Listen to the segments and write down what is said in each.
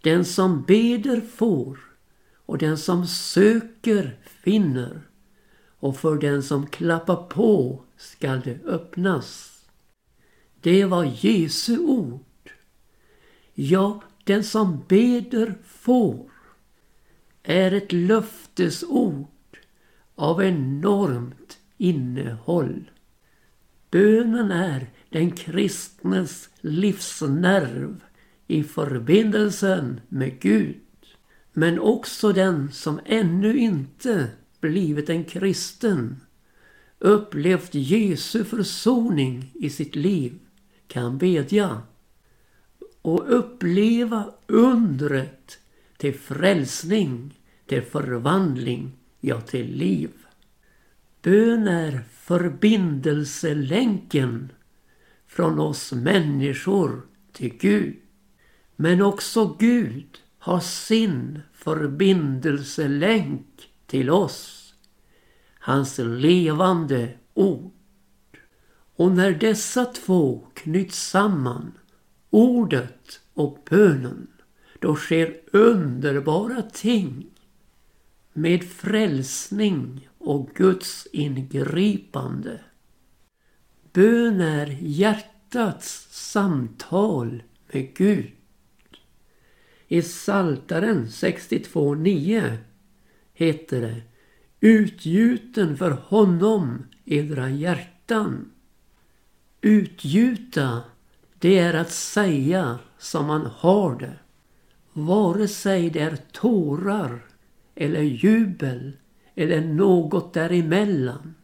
Den som beder får och den som söker finner och för den som klappar på skall det öppnas. Det var Jesu ord. Ja, den som beder får är ett löftesord av enormt innehåll. Bönen är den kristnes livsnerv i förbindelsen med Gud. Men också den som ännu inte blivit en kristen, upplevt Jesu försoning i sitt liv, kan bedja och uppleva undret till frälsning, till förvandling, ja till liv. Bön är förbindelselänken från oss människor till Gud. Men också Gud har sin förbindelselänk till oss. Hans levande ord. Och när dessa två knyts samman, ordet och bönen, då sker underbara ting med frälsning och Guds ingripande. Bön är hjärtats samtal med Gud. I Saltaren 62.9 heter det Utgjuten för honom edra hjärtan. Utgjuta, det är att säga som man har det. Vare sig det är tårar eller jubel eller något däremellan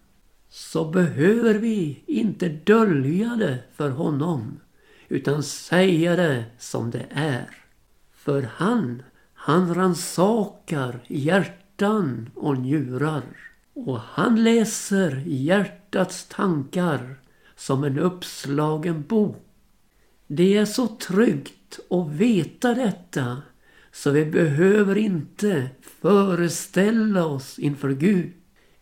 så behöver vi inte dölja det för honom utan säga det som det är. För han, han ransakar hjärtan och njurar och han läser hjärtats tankar som en uppslagen bok. Det är så tryggt att veta detta så vi behöver inte föreställa oss inför Gud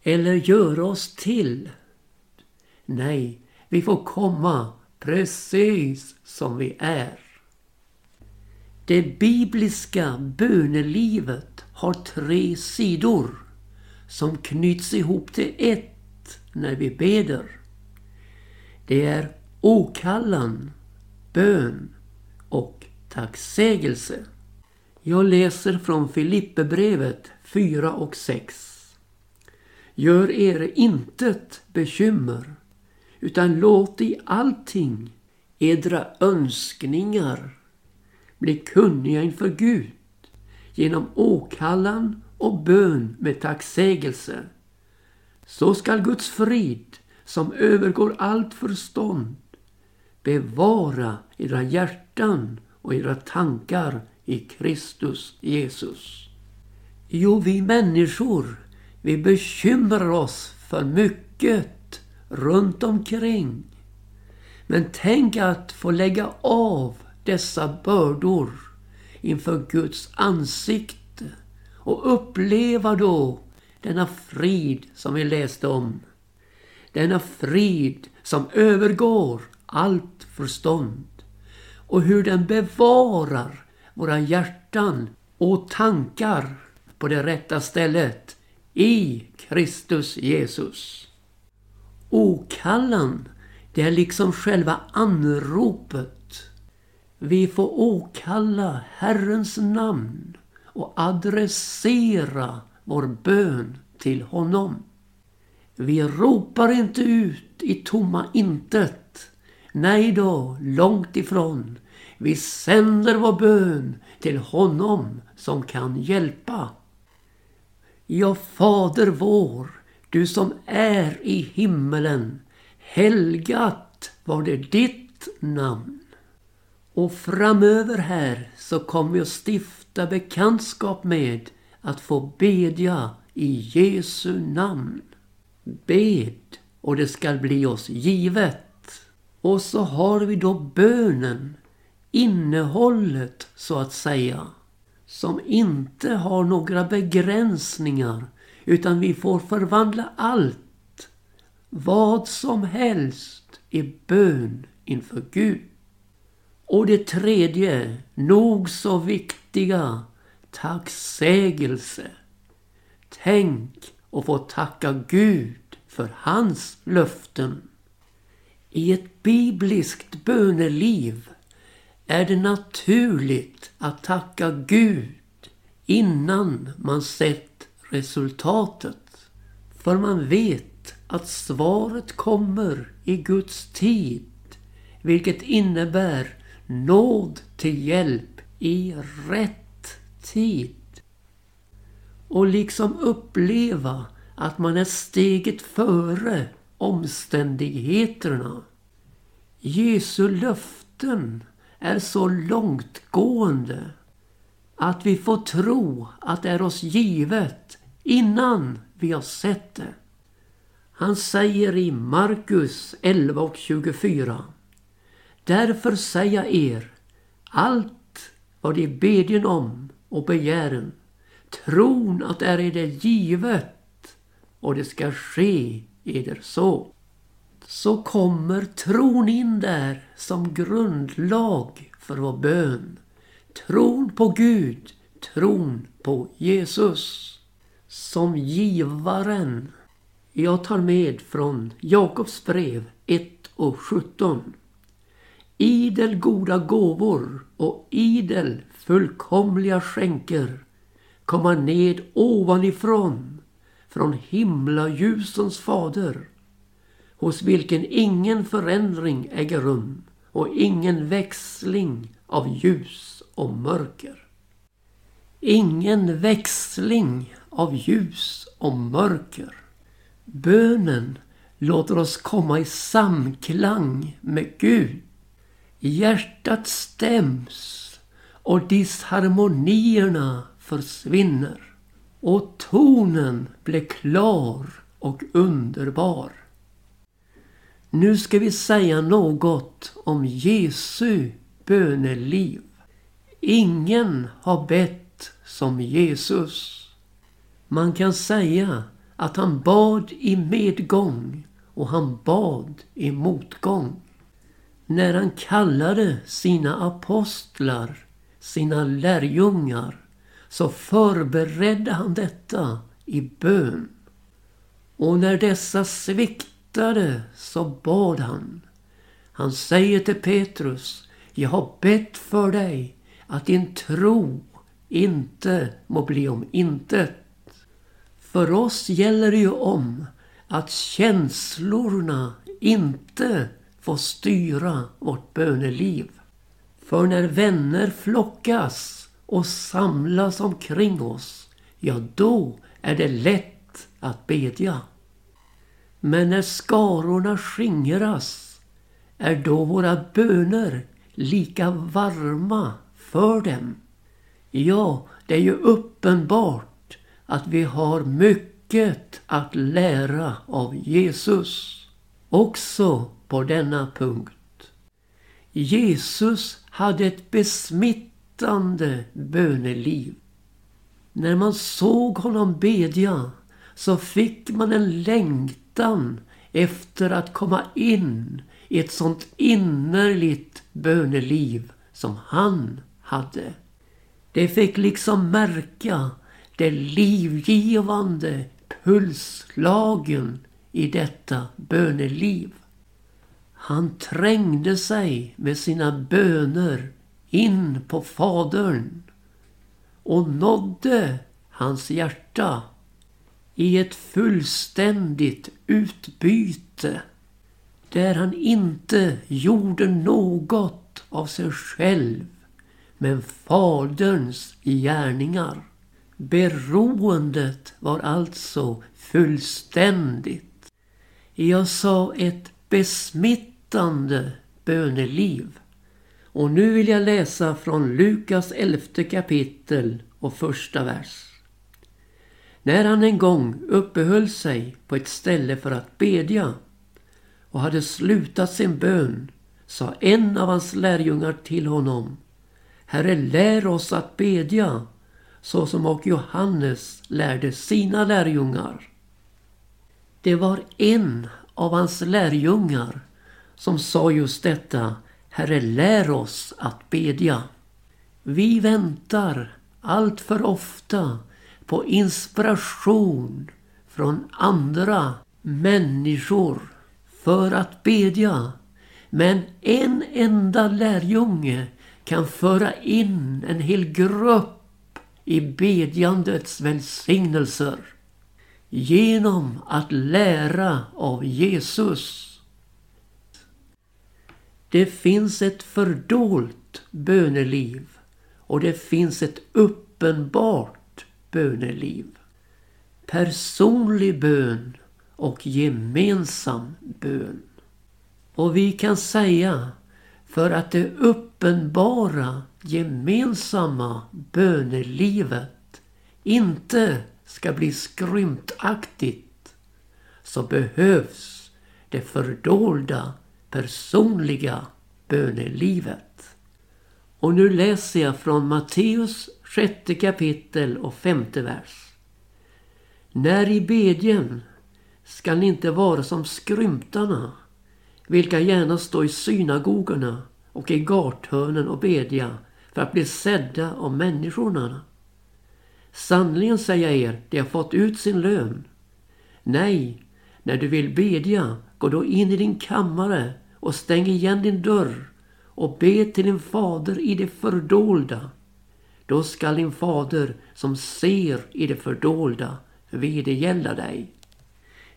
eller göra oss till. Nej, vi får komma precis som vi är. Det bibliska bönelivet har tre sidor som knyts ihop till ett när vi beder. Det är åkallan, bön och tacksägelse. Jag läser från Filipperbrevet 4 och 6. Gör er intet bekymmer, utan låt i allting edra önskningar bli kunniga inför Gud genom åkallan och bön med tacksägelse. Så skall Guds frid, som övergår allt förstånd, bevara era hjärtan och era tankar i Kristus Jesus. Jo, vi människor, vi bekymrar oss för mycket runt omkring. Men tänk att få lägga av dessa bördor inför Guds ansikte och uppleva då denna frid som vi läste om. Denna frid som övergår allt förstånd och hur den bevarar våra hjärtan och tankar på det rätta stället i Kristus Jesus. Okallan, det är liksom själva anropet. Vi får åkalla Herrens namn och adressera vår bön till honom. Vi ropar inte ut i tomma intet. Nej då, långt ifrån. Vi sänder vår bön till honom som kan hjälpa. Ja, Fader vår, du som är i himmelen. Helgat var det ditt namn. Och framöver här så kommer vi att stifta bekantskap med att få bedja i Jesu namn. Bed och det skall bli oss givet. Och så har vi då bönen innehållet så att säga. Som inte har några begränsningar utan vi får förvandla allt, vad som helst, i bön inför Gud. Och det tredje, nog så viktiga, tacksägelse. Tänk och få tacka Gud för hans löften. I ett bibliskt böneliv är det naturligt att tacka Gud innan man sett resultatet. För man vet att svaret kommer i Guds tid, vilket innebär nåd till hjälp i rätt tid. Och liksom uppleva att man är steget före omständigheterna. Jesu löften är så långtgående att vi får tro att det är oss givet innan vi har sett det. Han säger i Markus 11 och 24. Därför säger jag er, allt vad I bedjen om och begären, tron att är det givet och det ska ske eder så. Så kommer tron in där som grundlag för vår bön. Tron på Gud, tron på Jesus. Som givaren. Jag tar med från Jakobs brev 1 och 17. Idel goda gåvor och idel fullkomliga skänker komma ned ovanifrån från himlaljusens fader hos vilken ingen förändring äger rum och ingen växling av ljus och mörker. Ingen växling av ljus och mörker. Bönen låter oss komma i samklang med Gud. Hjärtat stäms och disharmonierna försvinner. Och tonen blir klar och underbar. Nu ska vi säga något om Jesu böneliv. Ingen har bett som Jesus. Man kan säga att han bad i medgång och han bad i motgång. När han kallade sina apostlar, sina lärjungar, så förberedde han detta i bön. Och när dessa sviktade så bad han. Han säger till Petrus, jag har bett för dig att din tro inte må bli om intet. För oss gäller det ju om att känslorna inte få styra vårt böneliv. För när vänner flockas och samlas omkring oss, ja då är det lätt att bedja. Men när skarorna skingras är då våra böner lika varma för dem. Ja, det är ju uppenbart att vi har mycket att lära av Jesus. Också på denna punkt. Jesus hade ett besmittande böneliv. När man såg honom bedja så fick man en längtan efter att komma in i ett sånt innerligt böneliv som han hade. Det fick liksom märka det livgivande pulslagen i detta böneliv. Han trängde sig med sina böner in på Fadern och nådde hans hjärta i ett fullständigt utbyte där han inte gjorde något av sig själv men Faderns gärningar. Beroendet var alltså fullständigt. Jag sa ett besmitt besmittande böneliv. Och nu vill jag läsa från Lukas elfte kapitel och första vers. När han en gång uppehöll sig på ett ställe för att bedja och hade slutat sin bön sa en av hans lärjungar till honom Herre, lär oss att bedja så som och Johannes lärde sina lärjungar. Det var en av hans lärjungar som sa just detta. Herre, lär oss att bedja. Vi väntar allt för ofta på inspiration från andra människor för att bedja. Men en enda lärjunge kan föra in en hel grupp i bedjandets välsignelser genom att lära av Jesus. Det finns ett fördolt böneliv och det finns ett uppenbart böneliv. Personlig bön och gemensam bön. Och vi kan säga för att det uppenbara gemensamma bönelivet inte ska bli skrymtaktigt så behövs det fördolda personliga bönelivet. Och nu läser jag från Matteus sjätte kapitel och femte vers. När i bedjen skall ni inte vara som skrymtarna, vilka gärna står i synagogorna och i gathörnen och bedja för att bli sedda av människorna. Sannerligen säger jag er, de har fått ut sin lön. Nej, när du vill bedja, gå då in i din kammare och stäng igen din dörr och be till din fader i det fördolda. Då skall din fader som ser i det fördolda vedergälla dig.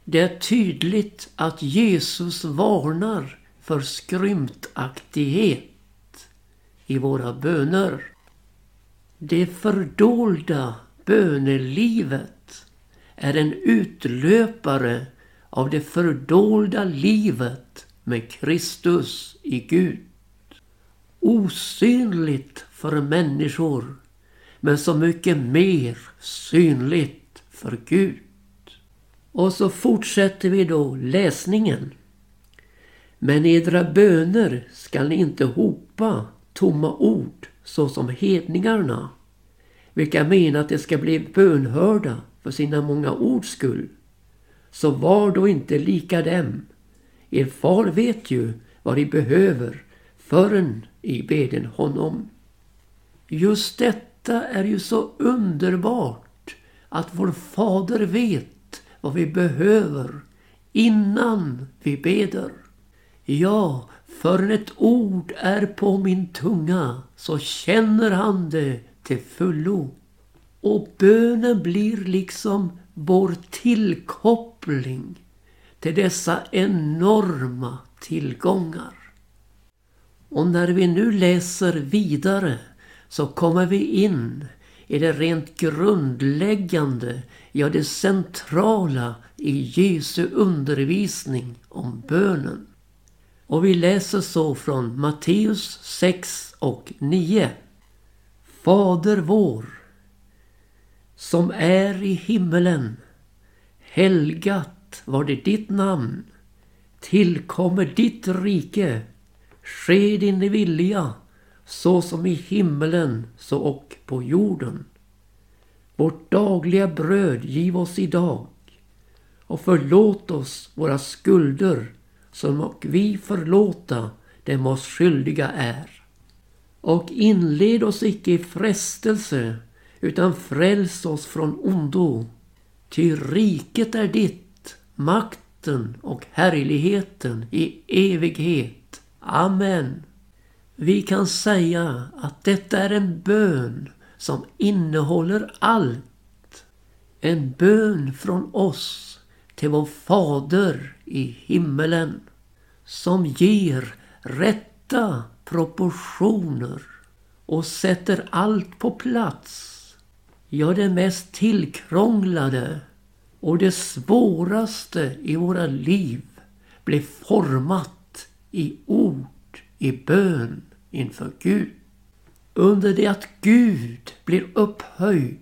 Det är tydligt att Jesus varnar för skrymtaktighet i våra böner. Det fördolda bönelivet är en utlöpare av det fördolda livet med Kristus i Gud. Osynligt för människor men så mycket mer synligt för Gud. Och så fortsätter vi då läsningen. Men edra böner skall ni inte hopa tomma ord såsom hedningarna, vilka menar att de ska bli bönhörda för sina många ords skull. Så var då inte lika dem. Er far vet ju vad ni behöver förrän i beden honom. Just detta är ju så underbart att vår fader vet vad vi behöver innan vi beder. Ja, förrän ett ord är på min tunga så känner han det till fullo. Och bönen blir liksom vår tillkoppling till dessa enorma tillgångar. Och när vi nu läser vidare så kommer vi in i det rent grundläggande, ja det centrala i Jesu undervisning om bönen. Och vi läser så från Matteus 6 och 9. Fader vår, som är i himmelen. Helgat var det ditt namn. Tillkommer ditt rike. Ske din vilja så som i himmelen så och på jorden. Vårt dagliga bröd giv oss idag och förlåt oss våra skulder som och vi förlåta dem oss skyldiga är. Och inled oss icke i frestelse utan fräls oss från ondo. Ty riket är ditt, makten och härligheten i evighet. Amen. Vi kan säga att detta är en bön som innehåller allt. En bön från oss till vår Fader i himmelen som ger rätta proportioner och sätter allt på plats. Ja, det mest tillkrånglade och det svåraste i våra liv blir format i ord i bön inför Gud. Under det att Gud blir upphöjd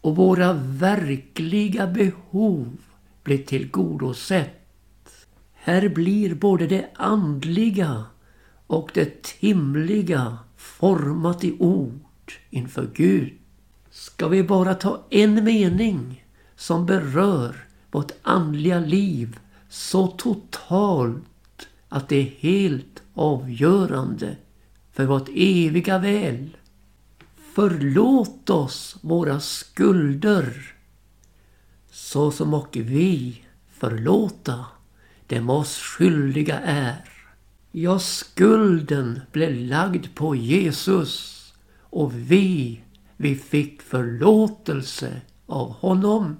och våra verkliga behov blir tillgodosett. Här blir både det andliga och det timliga format i ord inför Gud. Ska vi bara ta en mening som berör vårt andliga liv så totalt att det är helt avgörande för vårt eviga väl. förlåt oss våra skulder så som och vi förlåta dem oss skyldiga är. Ja, skulden blev lagd på Jesus och vi, vi fick förlåtelse av honom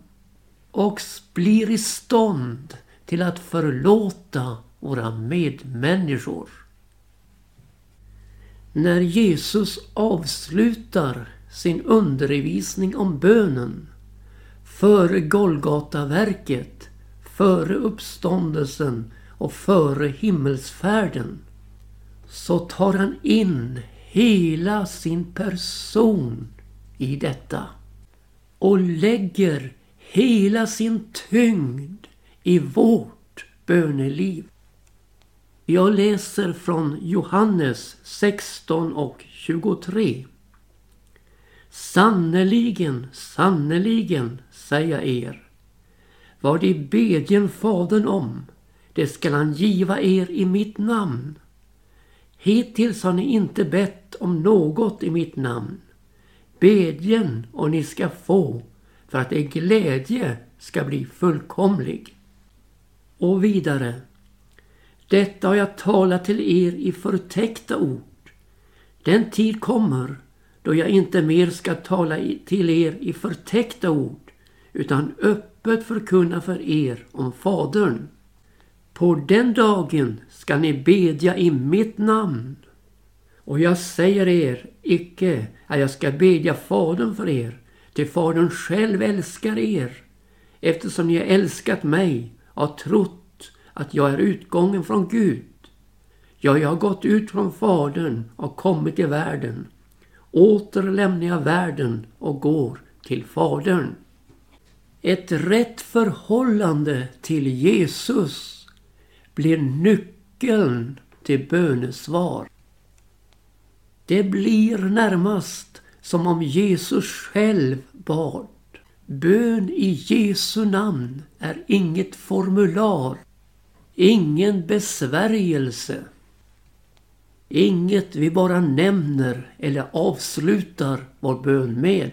och blir i stånd till att förlåta våra medmänniskor. När Jesus avslutar sin undervisning om bönen före Golgataverket, före uppståndelsen och före himmelsfärden så tar han in hela sin person i detta och lägger hela sin tyngd i vårt böneliv. Jag läser från Johannes 16 och 23. Sannerligen, sannerligen, säger jag er. Vad I bedjen Fadern om, det skall han giva er i mitt namn. Hittills har ni inte bett om något i mitt namn. Bedjen och ni ska få för att er glädje ska bli fullkomlig. Och vidare. Detta har jag talat till er i förtäckta ord. Den tid kommer då jag inte mer ska tala till er i förtäckta ord utan öppet förkunna för er om Fadern. På den dagen ska ni bedja i mitt namn. Och jag säger er icke att jag ska bedja Fadern för er, Ty Fadern själv älskar er, eftersom ni har älskat mig och har trott att jag är utgången från Gud. Ja, jag har gått ut från Fadern och kommit till världen. Åter lämnar jag världen och går till Fadern. Ett rätt förhållande till Jesus blir nyckeln till bönesvar. Det blir närmast som om Jesus själv bad. Bön i Jesu namn är inget formular, ingen besvärjelse. Inget vi bara nämner eller avslutar vår bön med.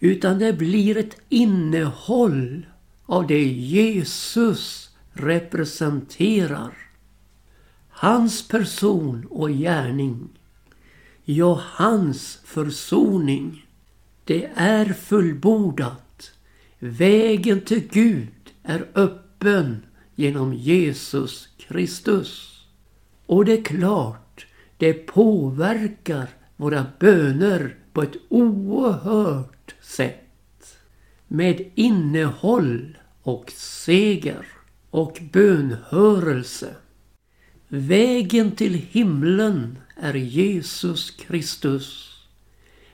Utan det blir ett innehåll av det Jesus representerar. Hans person och gärning. Ja, hans försoning. Det är fullbordat. Vägen till Gud är öppen genom Jesus Kristus. Och det är klart, det påverkar våra böner på ett oerhört sätt. Med innehåll och seger och bönhörelse. Vägen till himlen är Jesus Kristus.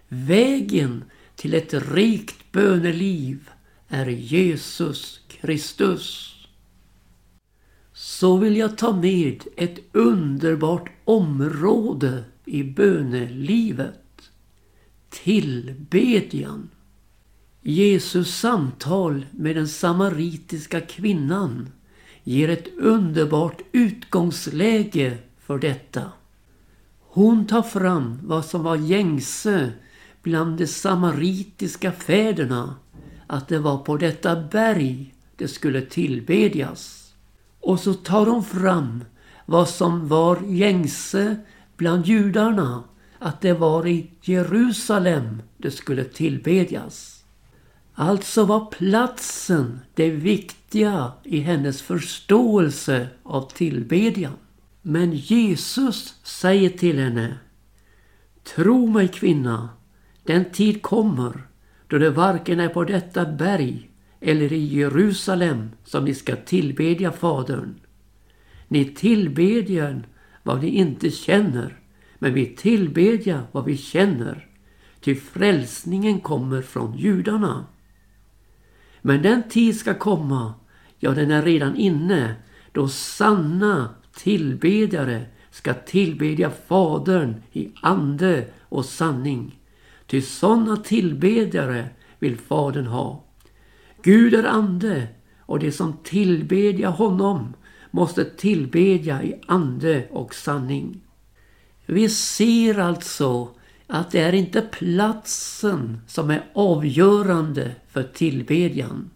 Vägen till ett rikt böneliv är Jesus Kristus. Så vill jag ta med ett underbart område i bönelivet. Tillbedjan. Jesus samtal med den samaritiska kvinnan ger ett underbart utgångsläge för detta. Hon tar fram vad som var gängse bland de samaritiska fäderna, att det var på detta berg det skulle tillbedjas. Och så tar hon fram vad som var gängse bland judarna, att det var i Jerusalem det skulle tillbedjas. Alltså var platsen det viktiga i hennes förståelse av tillbedjan. Men Jesus säger till henne Tro mig kvinna, den tid kommer då det varken är på detta berg eller i Jerusalem som ni ska tillbedja Fadern. Ni tillbedjer vad ni inte känner, men vi tillbedja vad vi känner, ty frälsningen kommer från judarna. Men den tid ska komma, ja den är redan inne, då sanna tillbedjare ska tillbedja Fadern i ande och sanning. Ty sådana tillbedjare vill Fadern ha. Gud är ande och de som tillbedja honom måste tillbedja i ande och sanning. Vi ser alltså att det är inte platsen som är avgörande för tillbedjan.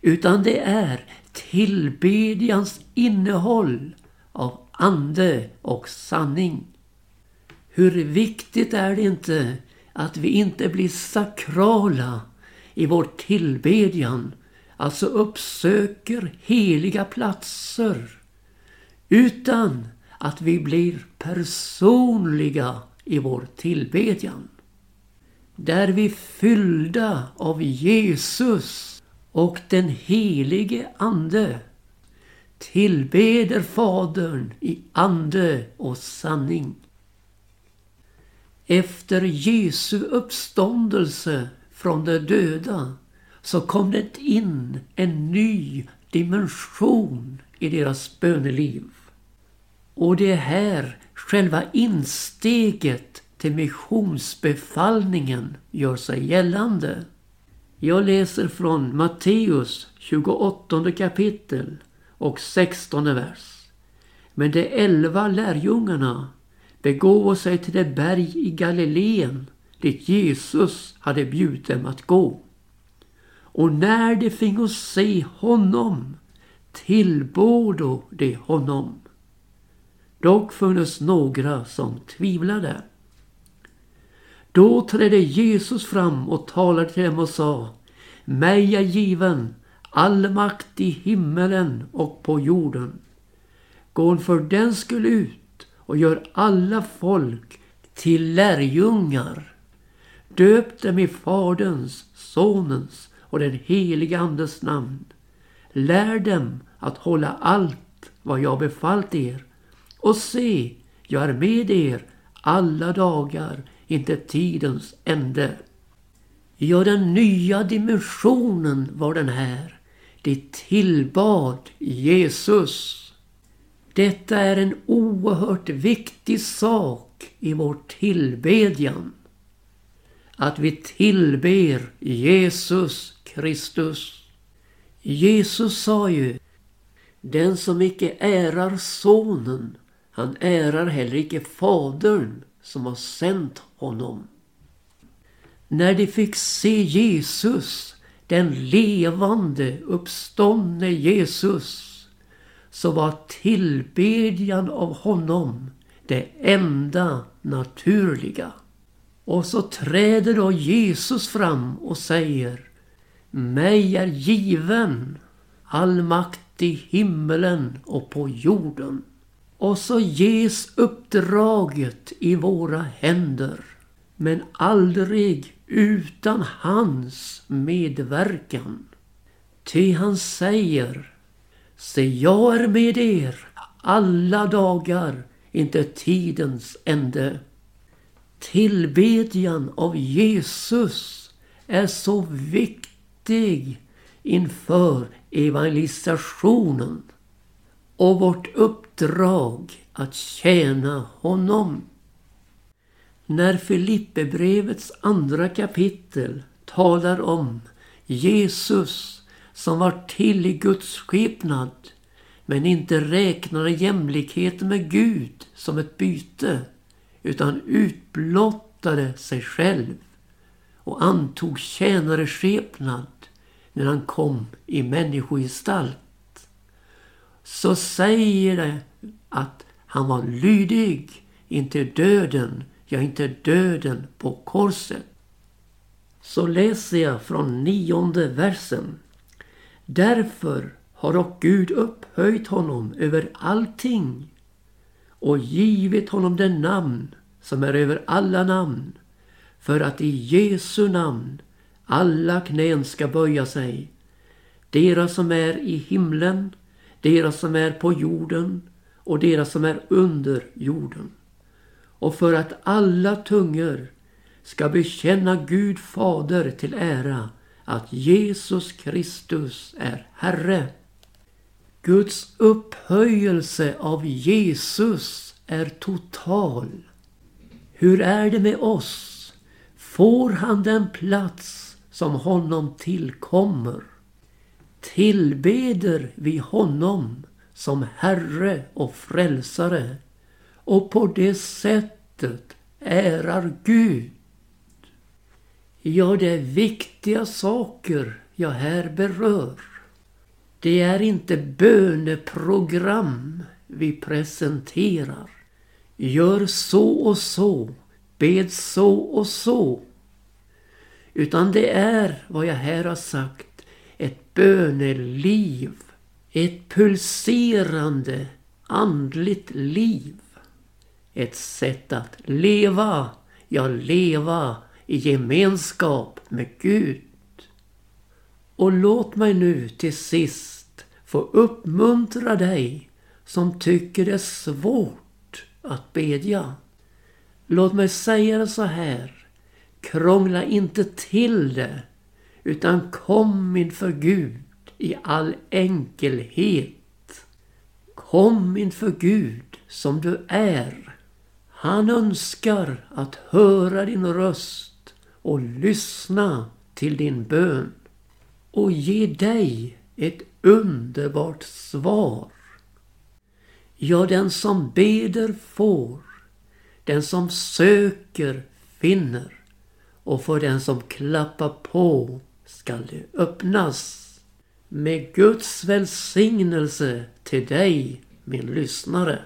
Utan det är tillbedjans innehåll av ande och sanning. Hur viktigt är det inte att vi inte blir sakrala i vår tillbedjan, alltså uppsöker heliga platser, utan att vi blir personliga i vår tillbedjan. Där vi fyllda av Jesus och den helige Ande tillbeder Fadern i ande och sanning. Efter Jesu uppståndelse från de döda så kom det in en ny dimension i deras böneliv. Och det är här själva insteget till missionsbefallningen gör sig gällande. Jag läser från Matteus 28 kapitel och 16 vers. Men de elva lärjungarna begåvo sig till det berg i Galileen dit Jesus hade bjudit dem att gå. Och när de fingo se honom tillbådo de honom. Dock funnes några som tvivlade. Då trädde Jesus fram och talade till dem och sa Mig är given all makt i himmelen och på jorden. Gå för den skull ut och gör alla folk till lärjungar. Döp dem i Faderns, Sonens och den helige Andes namn. Lär dem att hålla allt vad jag befallt er. Och se, jag är med er alla dagar inte tidens ände. Ja, den nya dimensionen var den här. De tillbad Jesus. Detta är en oerhört viktig sak i vår tillbedjan. Att vi tillber Jesus Kristus. Jesus sa ju Den som icke ärar sonen, han ärar heller icke fadern som har sänt honom. När de fick se Jesus, den levande uppståndne Jesus, så var tillbedjan av honom det enda naturliga. Och så träder då Jesus fram och säger Mig är given all makt i himmelen och på jorden. Och så ges uppdraget i våra händer. Men aldrig utan hans medverkan. Ty han säger Se, jag är med er alla dagar, inte tidens ände. Tillbedjan av Jesus är så viktig inför evangelisationen och vårt uppdrag att tjäna honom. När Filipperbrevets andra kapitel talar om Jesus som var till i Guds skepnad men inte räknade jämlikheten med Gud som ett byte utan utblottade sig själv och antog tjänareskepnad när han kom i människogestalt. Så säger det att han var lydig, inte döden, ja inte döden på korset. Så läser jag från nionde versen. Därför har dock Gud upphöjt honom över allting och givit honom den namn som är över alla namn för att i Jesu namn alla knän ska böja sig. Deras som är i himlen, deras som är på jorden och deras som är under jorden. Och för att alla tungor ska bekänna Gud fader till ära att Jesus Kristus är Herre. Guds upphöjelse av Jesus är total. Hur är det med oss? Får han den plats som honom tillkommer? Tillbeder vi honom som Herre och Frälsare och på det sättet ärar Gud. Ja, det är viktiga saker jag här berör. Det är inte böneprogram vi presenterar. Gör så och så, bed så och så. Utan det är vad jag här har sagt, ett böneliv. Ett pulserande andligt liv. Ett sätt att leva, ja leva i gemenskap med Gud. Och låt mig nu till sist få uppmuntra dig som tycker det är svårt att bedja. Låt mig säga det så här. Krångla inte till det utan kom inför Gud i all enkelhet. Kom inför Gud som du är. Han önskar att höra din röst och lyssna till din bön och ge dig ett underbart svar. Ja, den som beder får, den som söker finner och för den som klappar på skall det öppnas. Med Guds välsignelse till dig, min lyssnare.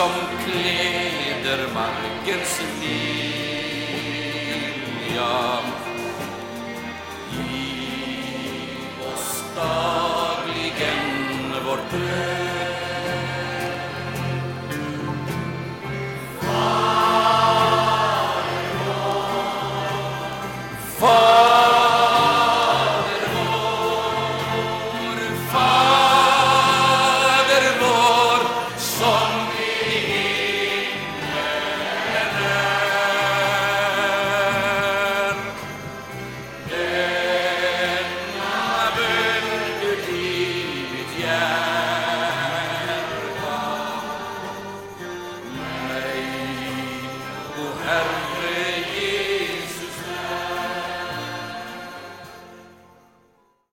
Som kläder markens lilja